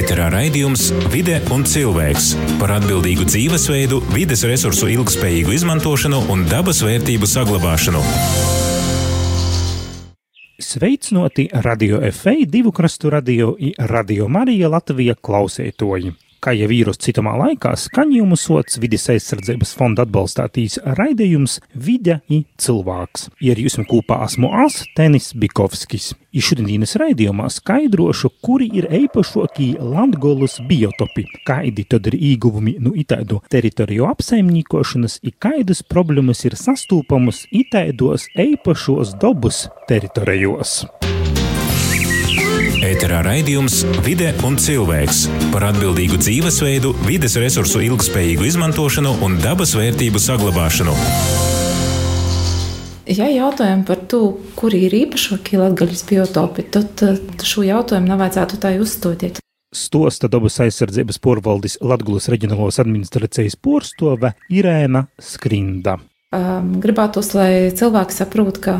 Ēterā raidījums Vide un cilvēks par atbildīgu dzīvesveidu, vides resursu ilgspējīgu izmantošanu un dabas vērtību saglabāšanu. Sveicināti radio FA, divu krastu radio, radio Marija Latvija klausētoji. Kā jau vīrus citamā laikā, skaņojumu sots vidas aizsardzības fonda atbalstātīs raidījums Vide i cilvēks. Ir jūs kopā esmu As Tenis Bikovskis. I šodienas raidījumā skaidrošu, kuri ir eipašokie Latgolas biotopi, kādi tad ir īguvumi no itādu teritoriju apsaimniekošanas, i kādas problēmas ir sastūpamas itādos eipašos dabas teritorijos. Ēterā raidījums Vide un cilvēks par atbildīgu dzīvesveidu, vides resursu ilgspējīgu izmantošanu un dabas vērtību saglabāšanu. Ja jautājam par to, kur ir īpašākie latgaļas biotopi, tad šo jautājumu nevajadzētu tā uzstādīt. Stosta dabas aizsardzības porvaldis Latgulas reģionālos administrācijas porstove Irēna Skrinda. Gribētos, lai cilvēki saprotu, ka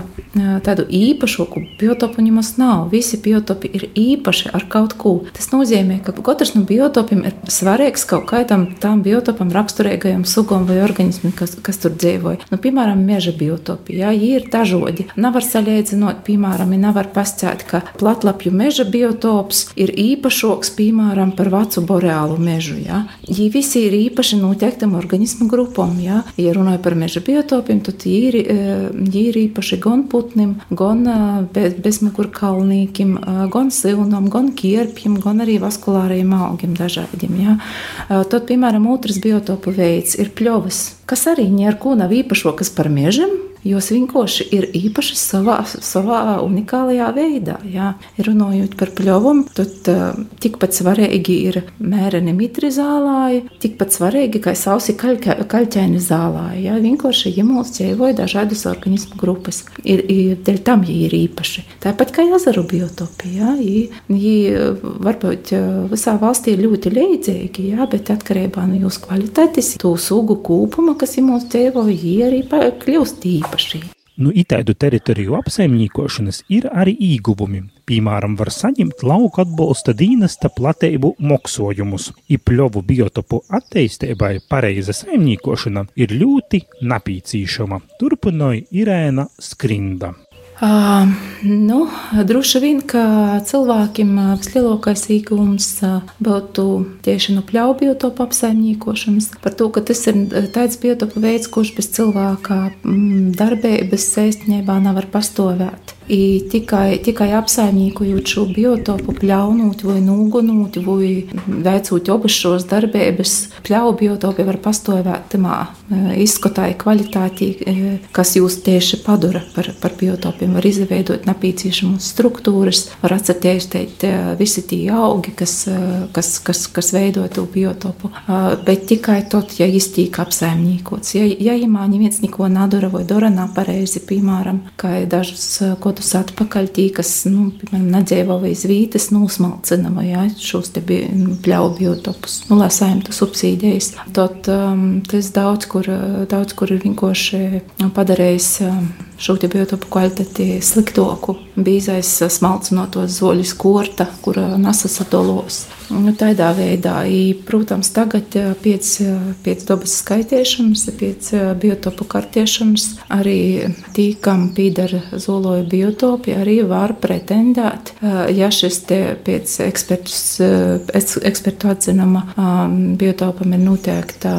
tādu īpašu biotopu viņam nav. Visi biotopi ir īpaši ar kaut ko. Tas nozīmē, ka katrs no biotopiem ir svarīgs kaut kādam tam biotopam raksturīgajam sugam vai organismam, kas, kas tur dzīvoja. Nu, piemēram, meža biotopi. Jā, ir dažādi. Nevar salīdzinot, piemēram, nevar pastāstīt, ka platlapju meža biotops ir īpašāks, piemēram, par vecu boreālu mežu. Jā. Viņi visi ir īpaši noteiktam organismu grupam. Jā. Ja runāju par meža biotopu, biotopiem, tad ir, ir īpaši gan putnim, gan bezmugurkalnīkim, gan silnam, gan kierpjam, gan arī vaskulārajiem augiem dažādiem. Ja? Tad, piemēram, otrs biotopu veids ir pļovas, kas arī neko nav īpašo, kas par mežam, Jos vienkārši ir īpašas savā, savā unikālajā veidā. Jā. Runājot par pļovumu, tad uh, tikpat svarīgi ir mēreni mitri zālāji, tikpat svarīgi kā sausi kaļķa, kaļķaini zālāji. Jā. Vienkārši ģemols ķēvoja dažādas organismu grupas. Ir, ir, dēļ tam viņi ir īpaši. Tāpat kā ezeru biotopi. Jā. Viņi varbūt visā valstī ir ļoti līdzīgi, jā, bet atkarībā no jūsu kvalitātes, to sugu kūpuma, kas ir mūsu ķēvoja, arī kļūst īpaši īpaši. Nu, itaidu teritoriju apsaimniekošanas ir arī īguvumi. Piemēram, var saņemt lauku atbalsta dīnesta platēbu moksojumus. Ipļovu biotopu attīstībai pareiza saimniekošana ir ļoti napīcīšama. Turpināja Irēna Skrinda. Uh, nu, droši vien, ka cilvēkiem vislielākais iegūms būtu tieši no pļauju biotopu apsaimniekošanas. Par to, ka tas ir tāds biotopu veids, kurš bez cilvēka darbības saistībā nevar pastāvēt. I tikai, tikai apsaimniekojot šo biotopu, pļaunot vai nūgunot, vai veicot abas šos darbības, pļauju biotopi var pastāvēt tamā izskatāja kvalitātī, kas jūs tieši padara par, par biotopiem. Var izveidot nepieciešamas struktūras, var atcerēties visi tie augi, kas, kas, kas, kas veido to biotopu. Bet tikai tad, ja iztīk apsaimniekots. Ja, ja imāņi viens neko nedara vai dara nepareizi, piemēram, kā dažus kodus gadus atpakaļ tie, kas nu, piemēram, nedzīvo vai zvītas, nosmalcina vai ja, šos te nu, pļauju biotopus, nu, lai saimtu subsīdijas. Tad um, tas daudz kur, daudz kur ir vienkārši padarījis um, šo biotopu kvalitāti sliktāku. Bīzais smalcinotos zoļu skorta, kur nesasadolos. Nu, tādā veidā, I, protams, tagad pēc, pēc dabas skaitiešanas, pēc biotopu kartiešanas, arī tī, kam pīdara zoloju biotopi, arī var pretendēt, ja šis te pēc ekspertu atzinuma biotopam ir noteikta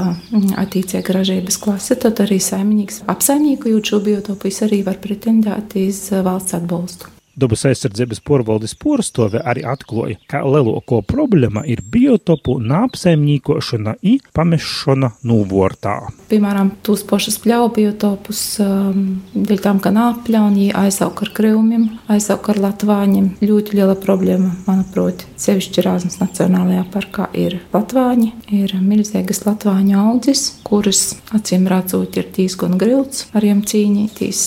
attīcīga ražības klase, tad arī saimnieks apsaimniekojot šo biotopu, viņš arī var pretendēt uz valsts atbalstu. Dabas aizsardzības porvaldes porstove arī atklāja, ka lielāko problēma ir biotopu nāpsaimniekošana un pamešana nūvortā. Piemēram, tos pašus pļauju biotopus, um, dēļ tam, ka nāpļauni aizaug ar krivumiem, aizaug ar latvāņiem. Ļoti liela problēma, manuprāt, sevišķi Rāznas Nacionālajā parkā ir latvāņi, ir milzīgas latvāņu audzes, kuras acīm redzot ir diezgan grūts ar viņiem cīnīties,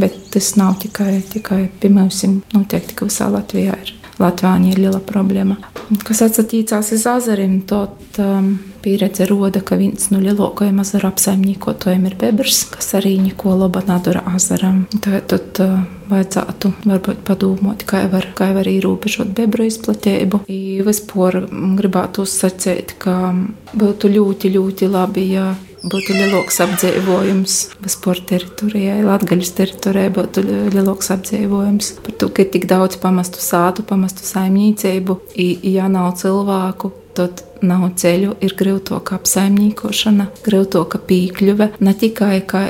bet tas nav tikai, tikai piemēram, Pieņemsim, noteikti, ka visā Latvijā ir. Latvijā ir liela problēma. Kas attiecās uz azariem, tad um, pieredze roda, ka viens no lielākajiem ezera apsaimniekotājiem ir bebrs, kas arī neko laba nedara ezeram. Tad uh, vajadzētu varbūt padomāt, kā var, kā var ierobežot bebru izplatību. Vispār gribētu uzsacīt, ka būtu ļoti, ļoti labi, ja būtu lielāks apdzīvojums vispār teritorijai, Latvijas teritorijai būtu lielāks apdzīvojums. Par to, ka ir tik daudz pamestu sātu, pamestu saimniecību, ja nav cilvēku, tad nav ceļu, ir grūtāka apsaimniekošana, grūtāka pīkļuve. Ne tikai, kā,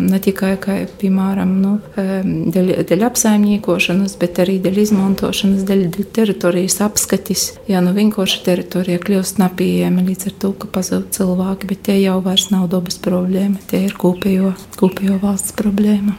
ne tikai kā, piemēram, nu, dēļ, dēļ apsaimniekošanas, bet arī dēļ izmantošanas, dēļ, dēļ teritorijas apskatis. Ja nu vienkārši teritorija kļūst nepieejama līdz ar to, ka pazūd cilvēki, bet tie jau vairs nav dabas problēma, tie ir kopējo, kopējo valsts problēma.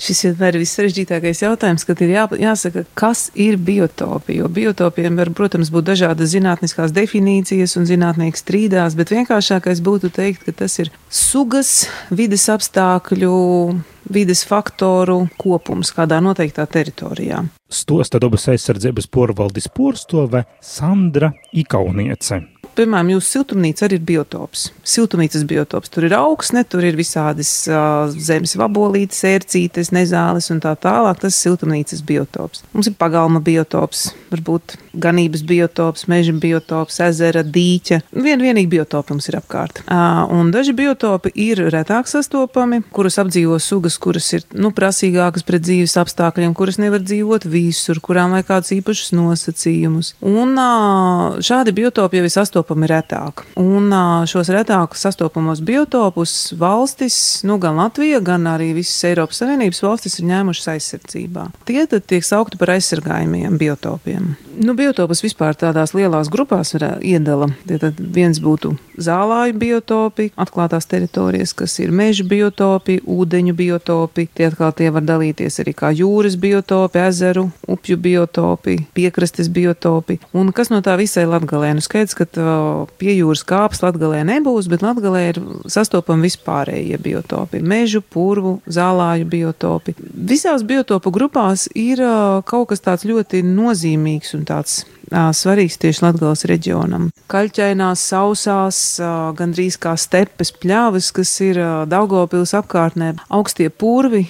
Šis ir vissarežģītākais jautājums, kad ir jā, jāsaka, kas ir biotopi. Jo biotopiem var, protams, būt dažādas zinātniskās definīcijas un zinātnieki strīdās, bet vienkāršākais būtu teikt, ka tas ir sugas, vides apstākļu, vides faktoru kopums kādā noteiktā teritorijā. Stosta dabas aizsardzības porvaldis porstove Sandra Ikauniece piemēram, jūsu siltumnīca arī ir biotops. Siltumnīcas biotops. Tur ir augsne, tur ir visādas uh, zemes vabolītes, ērcītes, nezāles un tā tālāk. Tas ir siltumnīcas biotops. Mums ir pagalma biotops, varbūt ganības biotops, meža biotops, ezera, dīķa. Vien vienīgi biotopi mums ir apkārt. Uh, un daži biotopi ir retāk sastopami, kurus apdzīvo sugas, kuras ir nu, prasīgākas pret dzīves apstākļiem, kuras nevar dzīvot visur, kurām vajag kādus īpašus nosacījumus. Un uh, šādi biotopi jau ir sastopami sastopami retāk. Un šos retāk sastopamos biotopus valstis, nu, gan Latvija, gan arī visas Eiropas Savienības valstis ir ņēmušas aizsardzībā. Tie tad tiek saukti par aizsargājumiem biotopiem. Nu, biotopus vispār tādās lielās grupās var iedala. Tad viens būtu zālāju biotopi, atklātās teritorijas, kas ir meža biotopi, ūdeņu biotopi. Tie atkal tie var dalīties arī kā jūras biotopi, ezeru, upju biotopi, piekrastes biotopi. Un kas no tā visai latgalē? Nu, skaidrs, ka pie jūras kāps latgalē nebūs, bet latgalē ir sastopami vispārējie biotopi - mežu, purvu, zālāju biotopi. Visās biotopu grupās ir kaut kas tāds ļoti nozīmīgs un tāds svarīgs tieši Latgales reģionam. Kaļķainās, sausās, gandrīz kā stepes pļāvas, kas ir Daugopils apkārtnē, augstie purvi,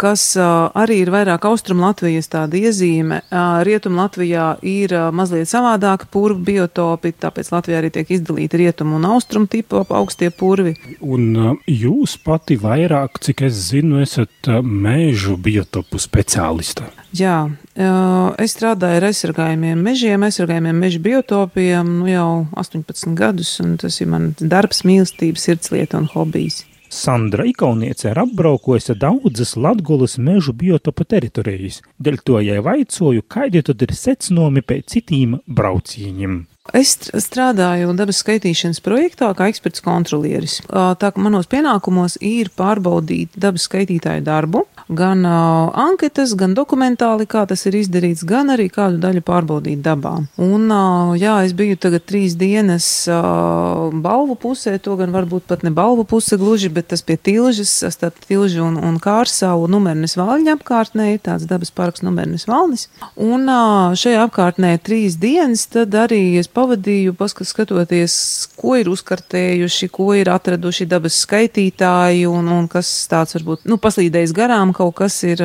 kas arī ir vairāk austrum Latvijas tāda iezīme. Rietum Latvijā ir mazliet savādāka purvu biotopi, tāpēc Latvijā arī tiek izdalīti rietum un austrum tipu augstie purvi. Un jūs pati vairāk, cik es zinu, esat mēžu biotopu speciālista. Jā, es strādāju ar aizsargājumiem mežiem, aizsargājumiem meža biotopiem nu jau 18 gadus, un tas ir mans darbs, mīlestības, sirdslieta un hobijs. Sandra Ikauniece ir apbraukojusi daudzas Latgulas mežu biotopu teritorijas, dēļ to jai vaicoju, kādi tad ir secinājumi pēc citiem braucieniem. Es strādāju dabas skaitīšanas projektā kā eksperts kontrolieris. Tā kā manos pienākumos ir pārbaudīt dabas skaitītāju darbu, gan uh, anketas, gan dokumentāli, kā tas ir izdarīts, gan arī kādu daļu pārbaudīt dabā. Un, uh, jā, es biju tagad trīs dienas uh, balvu pusē, to gan varbūt pat ne balvu puse gluži, bet tas pie tilžas, starp tilžu un, un kārsavu numernes valņa apkārtnē ir tāds dabas parks numernes valnis. Un uh, šajā apkārtnē trīs dienas, tad arī es pavadīju, paskatoties, ko ir uzkartējuši, ko ir atraduši dabas skaitītāji un, un kas tāds varbūt, nu, paslīdējis garām kaut kas ir.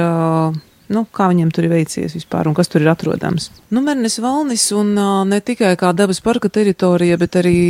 Nu, kā viņiem tur ir veicies vispār un kas tur ir atrodams. Nu, Mernes Valnis un ne tikai kā dabas parka teritorija, bet arī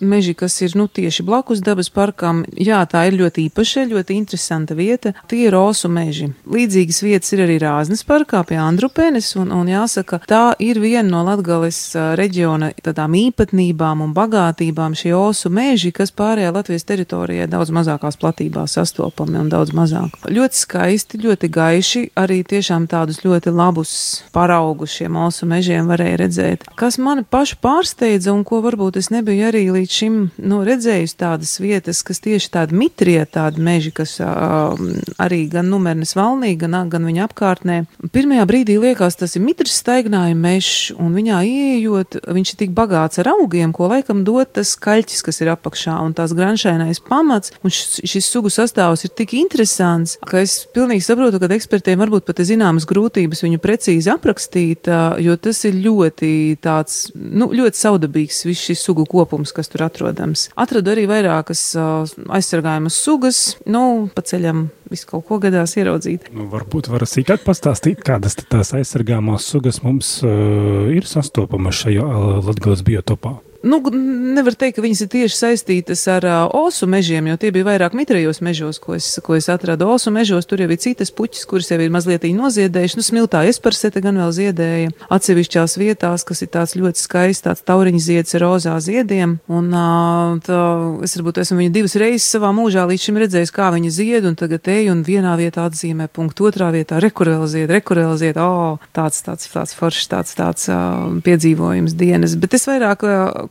meži, kas ir nu, tieši blakus dabas parkam. Jā, tā ir ļoti īpaša, ļoti interesanta vieta. Tie ir osu meži. Līdzīgas vietas ir arī Rāznes parkā pie Andrupenes, un, un jāsaka, tā ir viena no Latgales reģiona tādām īpatnībām un bagātībām šie osu meži, kas pārējā Latvijas teritorijā daudz mazākās platībās sastopami un daudz mazāk. Ļoti skaisti, ļoti gaiši, arī tiešām tādus ļoti labus paraugus šiem osu mežiem varēja redzēt. Kas mani pašu pārsteidza un ko varbūt es nebiju arī līdz šim nu, redzējusi tādas vietas, kas tieši tādi mitrie, tādi meži, kas uh, arī gan numernes valnī, gan, gan viņa apkārtnē. Pirmajā brīdī liekas, tas ir mitrs staignājuma mežs, un viņā ieejot, viņš ir tik bagāts ar augiem, ko laikam dot tas kaļķis, kas ir apakšā, un tās granšainais pamats, un šis, šis sugu sastāvs ir tik interesants, ka es pilnīgi saprotu, ka ekspertiem varbūt pat ir zināmas grūtības viņu precīzi aprakstīt, jo tas ir ļoti tāds, nu, ļoti saudabīgs viss šis sugu kopums, kas tur atrodams. Atradu arī vairākas aizsargājumas sugas, nu, pa ceļam visu kaut ko gadās ieraudzīt. Nu, varbūt var sīkāk pastāstīt, kādas tās aizsargāmās sugas mums uh, ir sastopamas šajā Latgales biotopā. Nu, nevar teikt, ka viņas ir tieši saistītas ar uh, osu mežiem, jo tie bija vairāk mitrējos mežos, ko es, ko es atradu. Osu mežos tur jau ir citas puķis, kuras jau ir mazliet noziedējušas. Nu, smiltā esparsete gan vēl ziedēja atsevišķās vietās, kas ir tāds ļoti skaists, tāds tauriņa zieds ar rozā ziediem. Un uh, tā, es varbūt esmu viņu divas reizes savā mūžā līdz šim redzējis, kā viņa zied, un tagad eju un vienā vietā atzīmē punktu, otrā vietā rekurēlzied, rekurēlzied. O, oh, tāds, tāds, tāds foršs, tāds, tāds uh, piedzīvojums dienas. Bet es vairāk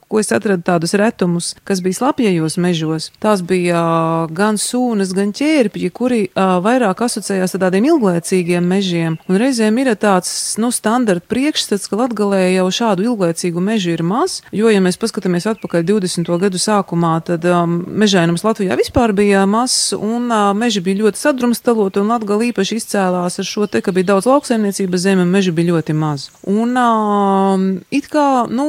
ko es atradu tādus retumus, kas bija slapjajos mežos. Tās bija gan sūnas, gan ķērpji, kuri vairāk asociējās ar tādiem ilglaicīgiem mežiem. Un reizēm ir tāds, nu, standarta priekšstats, ka Latgalē jau šādu ilglaicīgu mežu ir maz, jo, ja mēs paskatāmies atpakaļ 20. gadu sākumā, tad um, mežainums Latvijā vispār bija mazs, un uh, meži bija ļoti sadrumstaloti, un Latgala īpaši izcēlās ar šo te, ka bija daudz lauksaimniecības zeme, meži bija ļoti maz. Un uh, it kā, nu,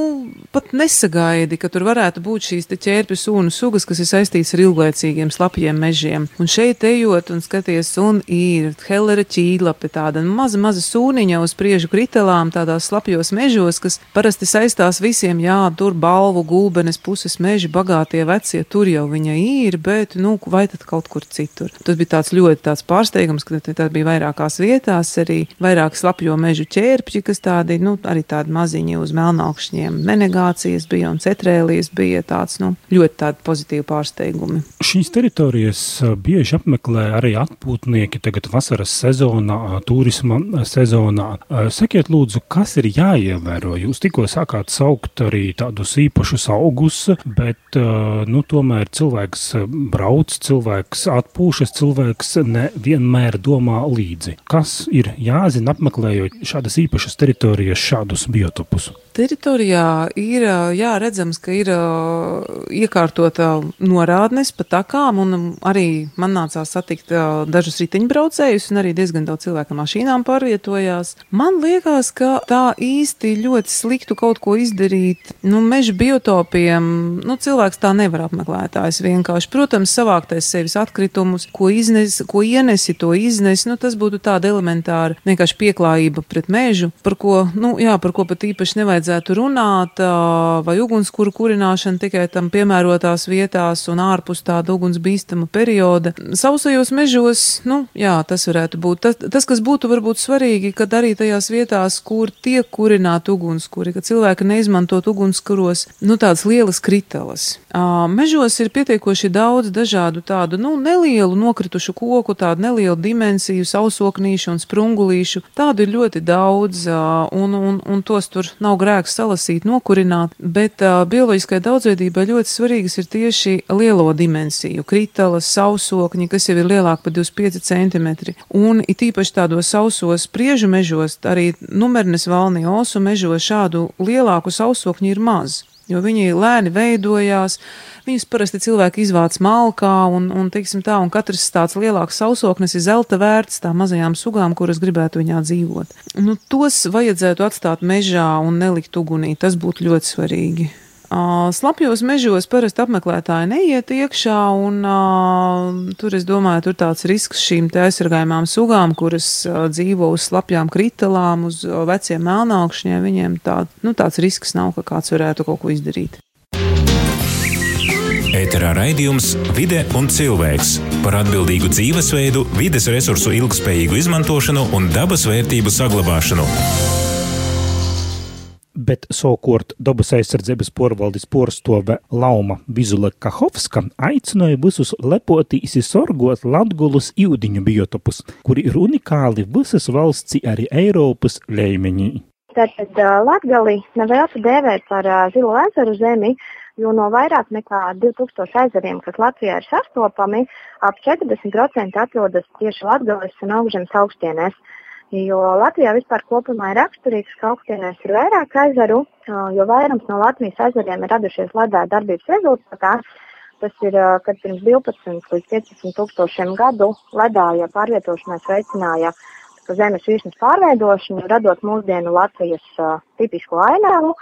pat nesagaidīja negaidi, ka tur varētu būt šīs ķērpju sūnu sugas, kas ir saistītas ar ilglaicīgiem slapjiem mežiem. Un šeit ejot un skaties, un ir hellera ķīlape, tāda maza, maza sūniņa uz priežu kritelām, tādās slapjos mežos, kas parasti saistās visiem, jā, tur balvu, gulbenes puses meži, bagātie vecie, tur jau viņa ir, bet, nu, vai tad kaut kur citur. Tas bija tāds ļoti tāds pārsteigums, ka tā bija vairākās vietās, arī vairāk slapjo mežu ķērpji, kas tādi, nu, arī tādi maziņi uz melnākšņiem menegācijas bija un cetrēlijas bija tāds, nu, ļoti pozitīvi pārsteigumi. Šīs teritorijas bieži apmeklē arī atpūtnieki tagad vasaras sezonā, turisma sezonā. Sakiet lūdzu, kas ir jāievēro? Jūs tikko sākāt saukt arī tādus īpašus augus, bet, nu, tomēr cilvēks brauc, cilvēks atpūšas, cilvēks nevienmēr domā līdzi. Kas ir jāzina apmeklējot šādas īpašas teritorijas, šādus biotopus? Teritorijā ir jā, redzams, ka ir iekārtota norādnes pa takām, un arī man nācās satikt dažus riteņbraucējus, un arī diezgan daudz cilvēku mašīnām pārvietojās. Man liekas, ka tā īsti ļoti sliktu kaut ko izdarīt, nu, meža biotopiem, nu, cilvēks tā nevar apmeklētājs vienkārši. Protams, savāktais sevis atkritumus, ko iznes, ko ienesi, to iznes, nu, tas būtu tāda elementāra vienkārši pieklājība pret mežu, par ko, nu, jā, par ko pat īpaši nevajadzētu runāt, uh, vai ugunskura kurināšana tikai tam piemērotās vietās un ārpus tāda ugunsbīstama perioda. Sausajos mežos, nu, jā, tas varētu būt. Tas, tas, kas būtu varbūt svarīgi, kad arī tajās vietās, kur tiek kurināti ugunskuri, ka cilvēki neizmantot ugunskuros, nu, tādas lielas kritelas. Mežos ir pietiekoši daudz dažādu tādu, nu, nelielu nokritušu koku, tādu nelielu dimensiju, sausoknīšu un sprungulīšu. Tādu ir ļoti daudz, un, un, un tos tur nav grēks salasīt, nokurināt, bet uh, bioloģiskai daudzveidībai ļoti svarīgas ir tieši lielo dimensiju - kritalas, sausokņi, kas jau ir lielāki par 25 cm. Un it īpaši tādos sausos priežu mežos, arī numernes valnī osu mežos šādu lielāku sausokņu ir maz jo viņi lēni veidojās. Viņus parasti cilvēki izvāc malkā, un, un, tā, un katrs tāds lielāks sausoknis ir zelta vērts tām mazajām sugām, kuras gribētu viņā dzīvot. Nu, tos vajadzētu atstāt mežā un nelikt ugunī, tas būtu ļoti svarīgi. Slapjos mežos parasti apmeklētāji neiet iekšā, un uh, tur, es domāju, tur tāds risks šīm te aizsargājumām sugām, kuras uh, dzīvo uz slapjām kritalām, uz uh, veciem melnākšņiem, viņiem tā, nu, tāds risks nav, ka kāds varētu kaut ko izdarīt. Ēterā raidījums Vide un cilvēks par atbildīgu dzīvesveidu, vides resursu ilgspējīgu izmantošanu un dabas vērtību saglabāšanu. Bet savukārt dabas aizsardzības porvaldes porstove Lauma Vizula Kahovska aicināja visus lepotīs sorgot Latgulus jūdiņu biotopus, kuri ir unikāli visas valsts, arī Eiropas līmenī. Tātad Latgali nevēlas dēvēt par zilu ezeru zemi, jo no vairāk nekā 2000 ezeriem, kas Latvijā ir sastopami, ap 40% atrodas tieši Latgales un augšzemes augstienēs. Jo Latvijā vispār kopumā ir raksturīgs, ka augstienēs ir vairāk ezeru, jo vairums no Latvijas ezeriem ir radušies ledā darbības rezultātā. Tas ir, kad pirms 12 līdz 15 tūkstošiem gadu ledā ja pārvietošanās veicināja zemes virsmas pārveidošanu, radot mūsdienu Latvijas uh, tipisko ainavu,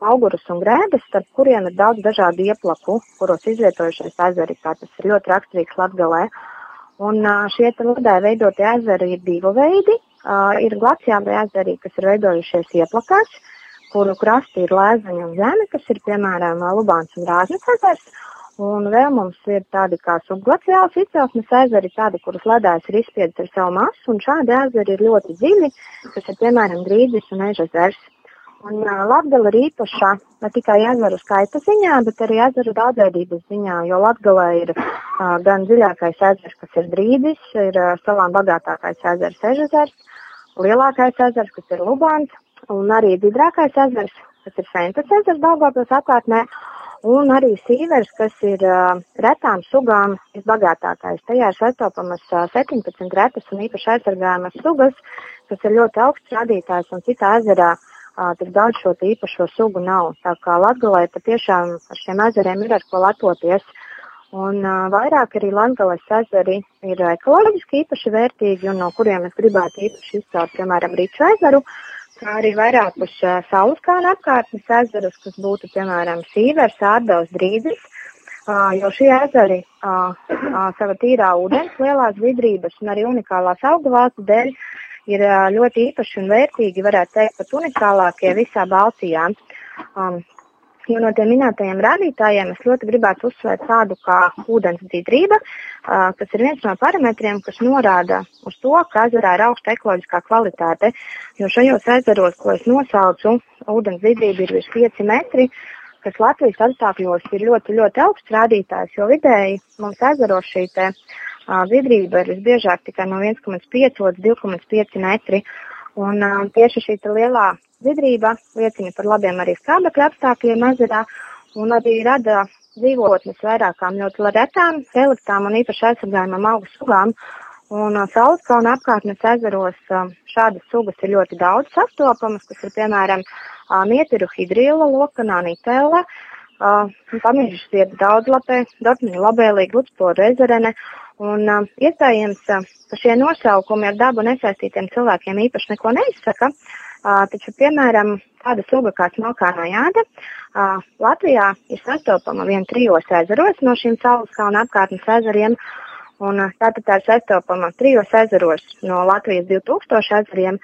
augurus un grēbes, starp kuriem ir daudz dažādu ieplaku, kuros izvietojušies ezeri, kā tas ir ļoti raksturīgs Latgalē. Un šie ledē veidotie ezeri ir divu veidi. Ir glaciāli ezeri, kas ir veidojušies ieplakās, kuru krasti ir lēzaņa un zeme, kas ir piemēram Lubāns un Rāznas ezers. Un vēl mums ir tādi kā subglaciāls izcelsmes ezeri, tādi, kurus ledājs ir izspiedis ar savu masu, un šādi ezeri ir ļoti dziļi, kas ir piemēram Grīdzis un Ežazers. Un uh, Latgala ir īpaša ne tikai ezeru skaita ziņā, bet arī ezeru daudzveidības ziņā, jo Latgalē ir uh, gan dziļākais ezers, kas ir Drīdis, ir uh, salām bagātākais ezers Ežezers, lielākais ezers, kas ir Lubāns, un arī vidrākais ezers, kas ir Fentas ezers Daugavpils apkārtnē, un arī Sīvers, kas ir uh, retām sugām visbagātākais. Tajā ir sastopamas uh, 17 retas un īpaši aizsargājamas sugas, kas ir ļoti augsts rādītājs un citā ezerā uh, tik daudz šo īpašo sugu nav. Tā kā Latgalē patiešām ar šiem ezeriem ir ar ko lepoties. Un uh, vairāk arī Latvijas ezeri ir ekoloģiski īpaši vērtīgi, un no kuriem es gribētu īpaši izcelt, piemēram, Rīču ezeru, kā arī vairākus uh, saules kāna apkārtnes ezerus, kas būtu, piemēram, Sīvers, Ārdavs, Drīzis, uh, jo šie ezeri uh, uh, sava tīrā ūdens, lielās vidrības un arī unikālās augvalstu dēļ ir ļoti īpaši un vērtīgi, varētu teikt, pat unikālākie visā Baltijā. Um, Jo no tiem minētajiem rādītājiem es ļoti gribētu uzsvērt tādu kā ūdens dzīvība, kas ir viens no parametriem, kas norāda uz to, ka ezerā ir augsta ekoloģiskā kvalitāte. Jo šajos ezeros, ko es nosaucu, ūdens dzīvība ir virs 5 metri, kas Latvijas apstākļos ir ļoti, ļoti augsts rādītājs, jo vidēji mums ezeros šī te, vidrība ir visbiežāk tikai no 1,5 līdz 2,5 metri. Un tieši šī lielā vidrība liecina par labiem arī skābekļa apstākļiem ezerā un arī rada dzīvotnes vairākām ļoti retām, reliktām un īpaši aizsargājumam augu sugām. Un uh, Sauleskalna apkārtnes ezeros uh, šādas sugas ir ļoti daudz sastopamas, kas ir piemēram uh, mietiru hidrīla, lokanā, nitēla, uh, pamiežas vieta daudzlapē, dortmiņa labēlīga, lutsporu ezerene Un uh, iespējams, uh, ka šie nosaukumi ar dabu nesaistītiem cilvēkiem īpaši neko neizsaka, uh, taču, piemēram, tāda suga kā smalkānā jāda, Latvijā ir sastopama vien trijos ezeros no šīm saules kalna apkārtnes ezeriem, un tātad tā ir sastopama trijos ezeros no Latvijas 2000 ezeriem,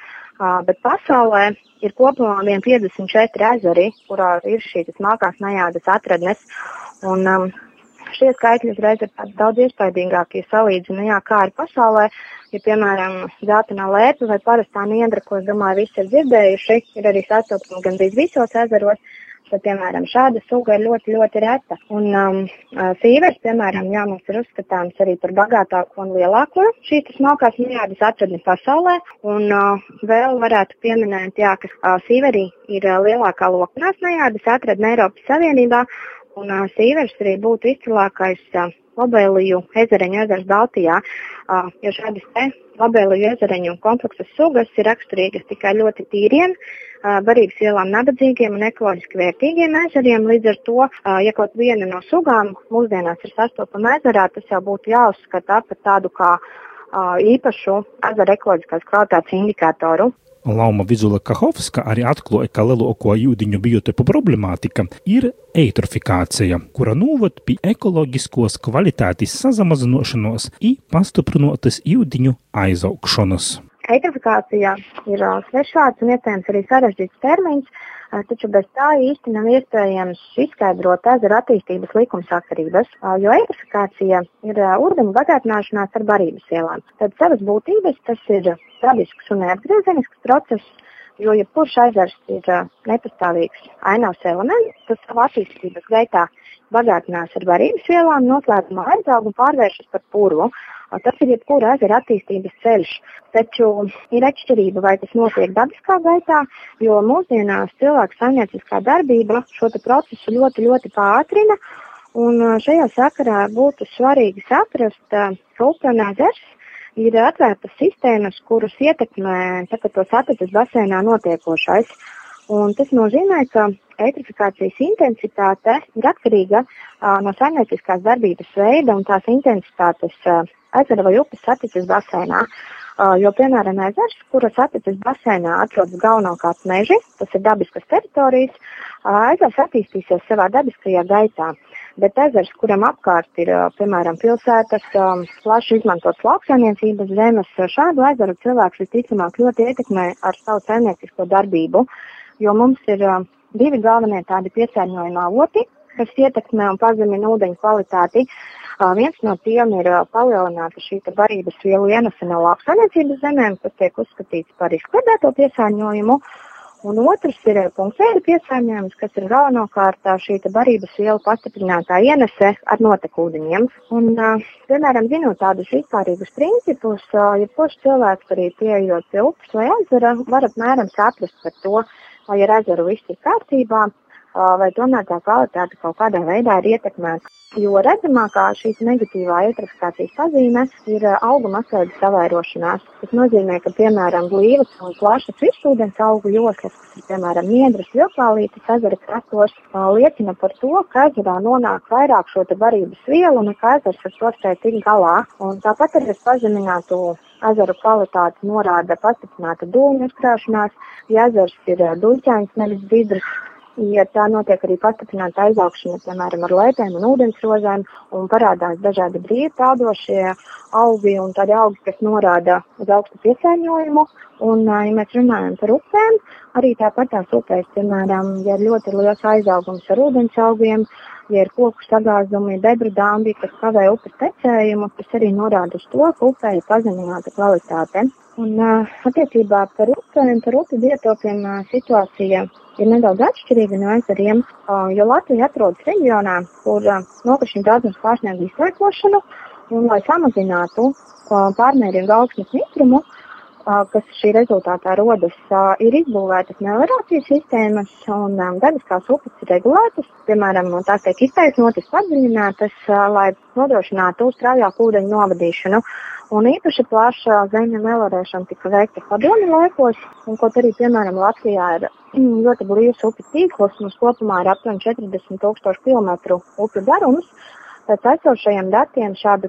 bet pasaulē ir kopumā vien 54 ezeri, kurā ir šīs smalkās najādas atradnes. Un, um, šie skaitļi uzreiz ir daudz iespaidīgākie salīdzinājumā, kā ir pasaulē. Ja, piemēram, zeltainā lēpa vai parastā niedra, ko es domāju, visi ir dzirdējuši, ir arī sastopama gandrīz visos ezeros. Bet, piemēram, šāda suga ir ļoti, ļoti reta. Un um, sīvers, piemēram, jā, mums ir uzskatāms arī par bagātāko un lielāko šīs smalkās miljārdus atradni pasaulē. Un uh, vēl varētu pieminēt, jā, ka uh, sīverī ir uh, lielākā loknās miljārdus atradni Eiropas Savienībā un uh, Sīvers arī būtu izcilākais uh, labēliju ezereņu ezers Baltijā, uh, jo šādas te labēliju ezereņu kompleksas sugas ir raksturīgas tikai ļoti tīriem, uh, barības vielām nabadzīgiem un ekoloģiski vērtīgiem ezeriem. Līdz ar to, uh, ja kaut viena no sugām mūsdienās ir sastopama ezerā, tas jau būtu jāuzskata par tādu kā īpašu ezera ekoloģiskās kvalitātes indikātoru. Lauma Vizula Kahovska arī atklāja, ka lielāko jūdiņu biotipu problemātika ir eitrofikācija, kura noved pie ekoloģiskos kvalitātes samazināšanos un pastiprinātas jūdiņu aizaugšanas. eitrifikācija ir svešvārds un iespējams arī sarežģīts termins, taču bez tā īsti nav iespējams izskaidrot ezera attīstības likumsakarības, jo eitrifikācija ir ūdeņu bagātināšanās ar barības vielām. Tad savas būtības tas ir dabisks un neatgriezenisks process, jo jebkurš ezers ir uh, nepastāvīgs ainavs elements, tas savā attīstības gaitā bagātinās ar varības vielām, noslēdzamā aizaugu un pārvēršas par purvu. Tas ir jebkura ezera attīstības ceļš. Taču ir atšķirība, vai tas notiek dabiskā gaitā, jo mūsdienās cilvēku saimnieciskā darbība šo procesu ļoti, ļoti pātrina. Un šajā sakarā būtu svarīgi saprast, ka upēna ezers ir atvērtas sistēmas, kuras ietekmē tagad to satiksmes basēnā notiekošais. Un tas nozīmē, ka eitrifikācijas intensitāte ir atkarīga uh, no saimnieciskās darbības veida un tās intensitātes uh, ezera vai upes satiksmes basēnā. Uh, jo, piemēram, ezers, kuras satiksmes basēnā atrodas galvenokārt meži, tas ir dabiskas teritorijas, uh, ezers attīstīsies savā dabiskajā gaitā. Bet ezers, kuram apkārt ir, piemēram, pilsētas, plaši izmantotas lauksaimniecības zemes, šādu ezeru cilvēks visticamāk ļoti ietekmē ar savu saimniecisko darbību, jo mums ir divi galvenie tādi piesārņojuma avoti, kas ietekmē un pazemina ūdeņu kvalitāti. Uh, viens no tiem ir uh, palielināta šī barības vielu ienese no lauksaimniecības zemēm, kas tiek uzskatīts par izkliedēto piesārņojumu. Uh, Un otrs ir punktveida piesārņojums, kas ir galvenokārt šī barības viela pastiprinātā ienese ar notekūdeņiem. Un, piemēram, zinot tādus vispārīgus principus, jebkurš ja cilvēks arī pieejot pie upes vai ezera, var apmēram saprast par to, vai ar ezeru viss ir kārtībā, vai tomēr tā kvalitāte kaut kādā veidā ir ietekmēta. Jo redzamākā šī negatīvā eutrofikācijas pazīme ir augu masveida savairošanās. Tas nozīmē, ka, piemēram, blīvas un plašas virsūdens augu joslas, kas ir, piemēram, niedras, vilklālītes ezera krastos, liecina par to, ka ezerā nonāk vairāk šo te barības vielu nekā ezers ar to spēj tikt galā. Un tāpat arī ar pazeminātu ezeru kvalitāti norāda pastiprināta dūmu uzkrāšanās, ja ezers ir duļķains, nevis bidrs, ja tā notiek arī pastiprināta aizaugšana, piemēram, ar lēpēm un ūdensrozēm, un parādās dažādi brīvi pēdošie augi un tādi augi, kas norāda uz augstu piesārņojumu. Un, ja mēs runājam par upēm, arī tāpat tās upēs, piemēram, ja ir ļoti liels aizaugums ar ūdens augiem, ja ir koku sagāzumi, debradāmbi, kas kavē upes tecējumu, tas arī norāda uz to, ka upē ir pazemināta kvalitāte. Un, attiecībā par upēm, par upi biotopiem situācija ir nedaudz atšķirīga no ezeriem, jo Latvija atrodas reģionā, kur nokrišņu daudzums pārsniedz izlaikošanu, un lai samazinātu pārmērīgu augsnes mitrumu, kas šī rezultātā rodas, ir izbūvētas meliorācijas sistēmas un dabiskās upes ir regulētas, piemēram, tās tiek iztaisnotas, padziļinātas, lai nodrošinātu straujāku ūdeņu novadīšanu. Un īpaši plaša zemes melorēšana tika veikta padomju laikos, un kaut arī, piemēram, Latvijā ir ļoti blīvs upju tīkls, mums kopumā ir aptuveni 40 tūkstoši kilometru upju garums, Pēc esošajiem datiem šādu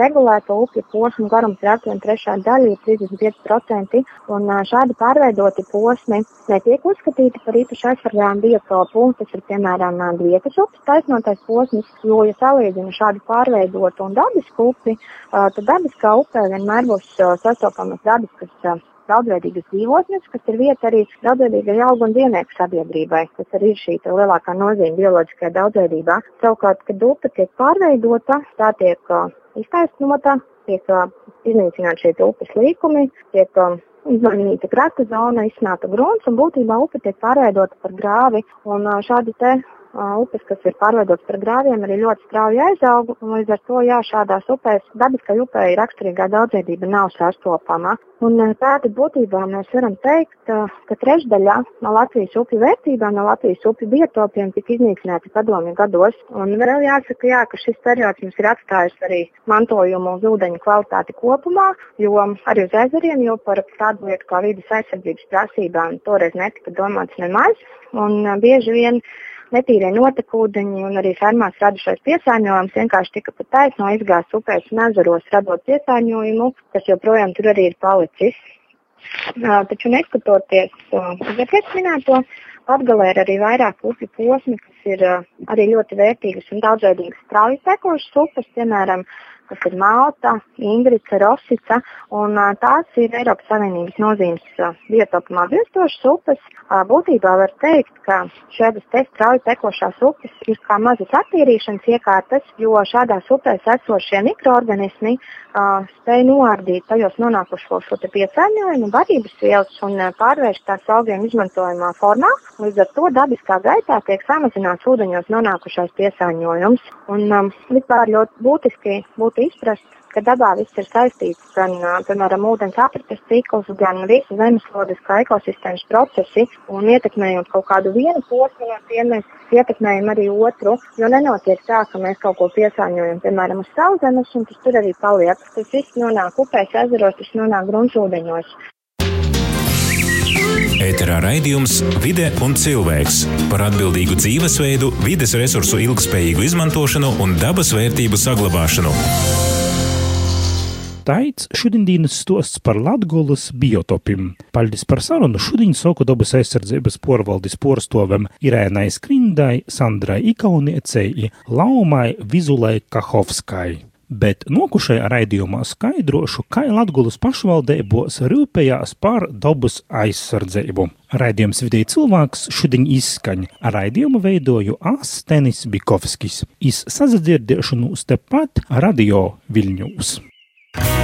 regulēto upju posmu garums ir aptuveni trešā daļa, 35%, un šādi pārveidoti posmi netiek uzskatīti par īpaši aizsargājumu biotopu. Tas ir piemēram Dviekas upes taisnotais posms, jo, ja salīdzina šādu pārveidotu un dabisku upi, tad dabiskā upē vienmēr būs sastopamas dabiskas daudzveidīgas dzīvotnes, kas ir vieta arī daudzveidīgai augu un dzīvnieku sabiedrībai, kas arī ir šī lielākā nozīme bioloģiskajā daudzveidībā. Savukārt, kad upe tiek pārveidota, tā tiek uh, iztaisnota, tiek uh, iznīcināti šie upes līkumi, tiek uh, izmainīta krasta zona, izsnāta grunts un būtībā upe tiek pārveidota par grāvi. Un šādi te upes, kas ir pārveidotas par grāviem, arī ļoti strauji aizaug. Līdz ar to, jā, šādās upēs dabiskai upei raksturīgā daudzveidība nav sastopama. Un tāda būtībā mēs varam teikt, ka trešdaļa no Latvijas upju vērtībām, no Latvijas upju biotopiem tika iznīcināti padomju gados. Un vēl jāsaka, jā, ka šis periods mums ir atstājis arī mantojumu uz ūdeņu kvalitāti kopumā, jo arī uz ezeriem, jo par tādu lietu kā vidas aizsardzības prasībām toreiz netika domāts nemaz. Un bieži vien netīrie notekūdeņi un arī fermās radušais piesārņojums vienkārši tika pat taisno izgāzts upēs un ezeros, radot piesārņojumu, kas joprojām tur arī ir palicis. Taču neskatoties iepriekš minēto, Latgalē ir arī vairāk upju posmi, kas ir arī ļoti vērtīgas un daudzveidīgas strauji tekošas upes, piemēram, kas ir Malta, Ingrica, Rosica, un tās ir Eiropas Savienības nozīmes biotopam atbilstošas upes. Būtībā var teikt, ka šādas te strauji tekošās upes ir kā mazas attīrīšanas iekārtas, jo šādās upēs esošie mikroorganismi spēj noārdīt tajos nonākušos šo piesārņojumu, barības vielas un pārvērst tās augiem izmantojamā formā. Līdz ar to dabiskā gaitā tiek samazināts ūdeņos nonākušais piesārņojums. Un, um, vispār ļoti būtiski būtu izprast, ka dabā viss ir saistīts gan, piemēram, ūdens aprites cikls, gan visu zemeslodes kā ekosistēmas procesi, un ietekmējot kaut kādu vienu posmu no tiem, mēs ietekmējam arī otru, jo nenotiek tā, ka mēs kaut ko piesāņojam, piemēram, uz sauszemes, un tas tur arī paliek. Tas viss nonāk upēs, ezeros, tas nonāk gruntsūdeņos. Ēterā raidījums Vide un cilvēks par atbildīgu dzīvesveidu, vides resursu ilgspējīgu izmantošanu un dabas vērtību saglabāšanu. Taits šodienas stosts par Latgulas biotopiem. Paldies par sarunu šodien soku dabas aizsardzības porvaldes porstovam Irēnai Skrindai, Sandrai Ikauniecei, Laumai Vizulai Kahovskai. Bet nokušai raidījumā skaidrošu, kā Latvijas pašvaldībos rūpējās par dabas aizsardzību. Raidījums vidēji cilvēks šodien izskaņa. Raidījumu veidoju Astenis Bikovskis. Iz sazadzirdēšanos tepat radio Viļņūs.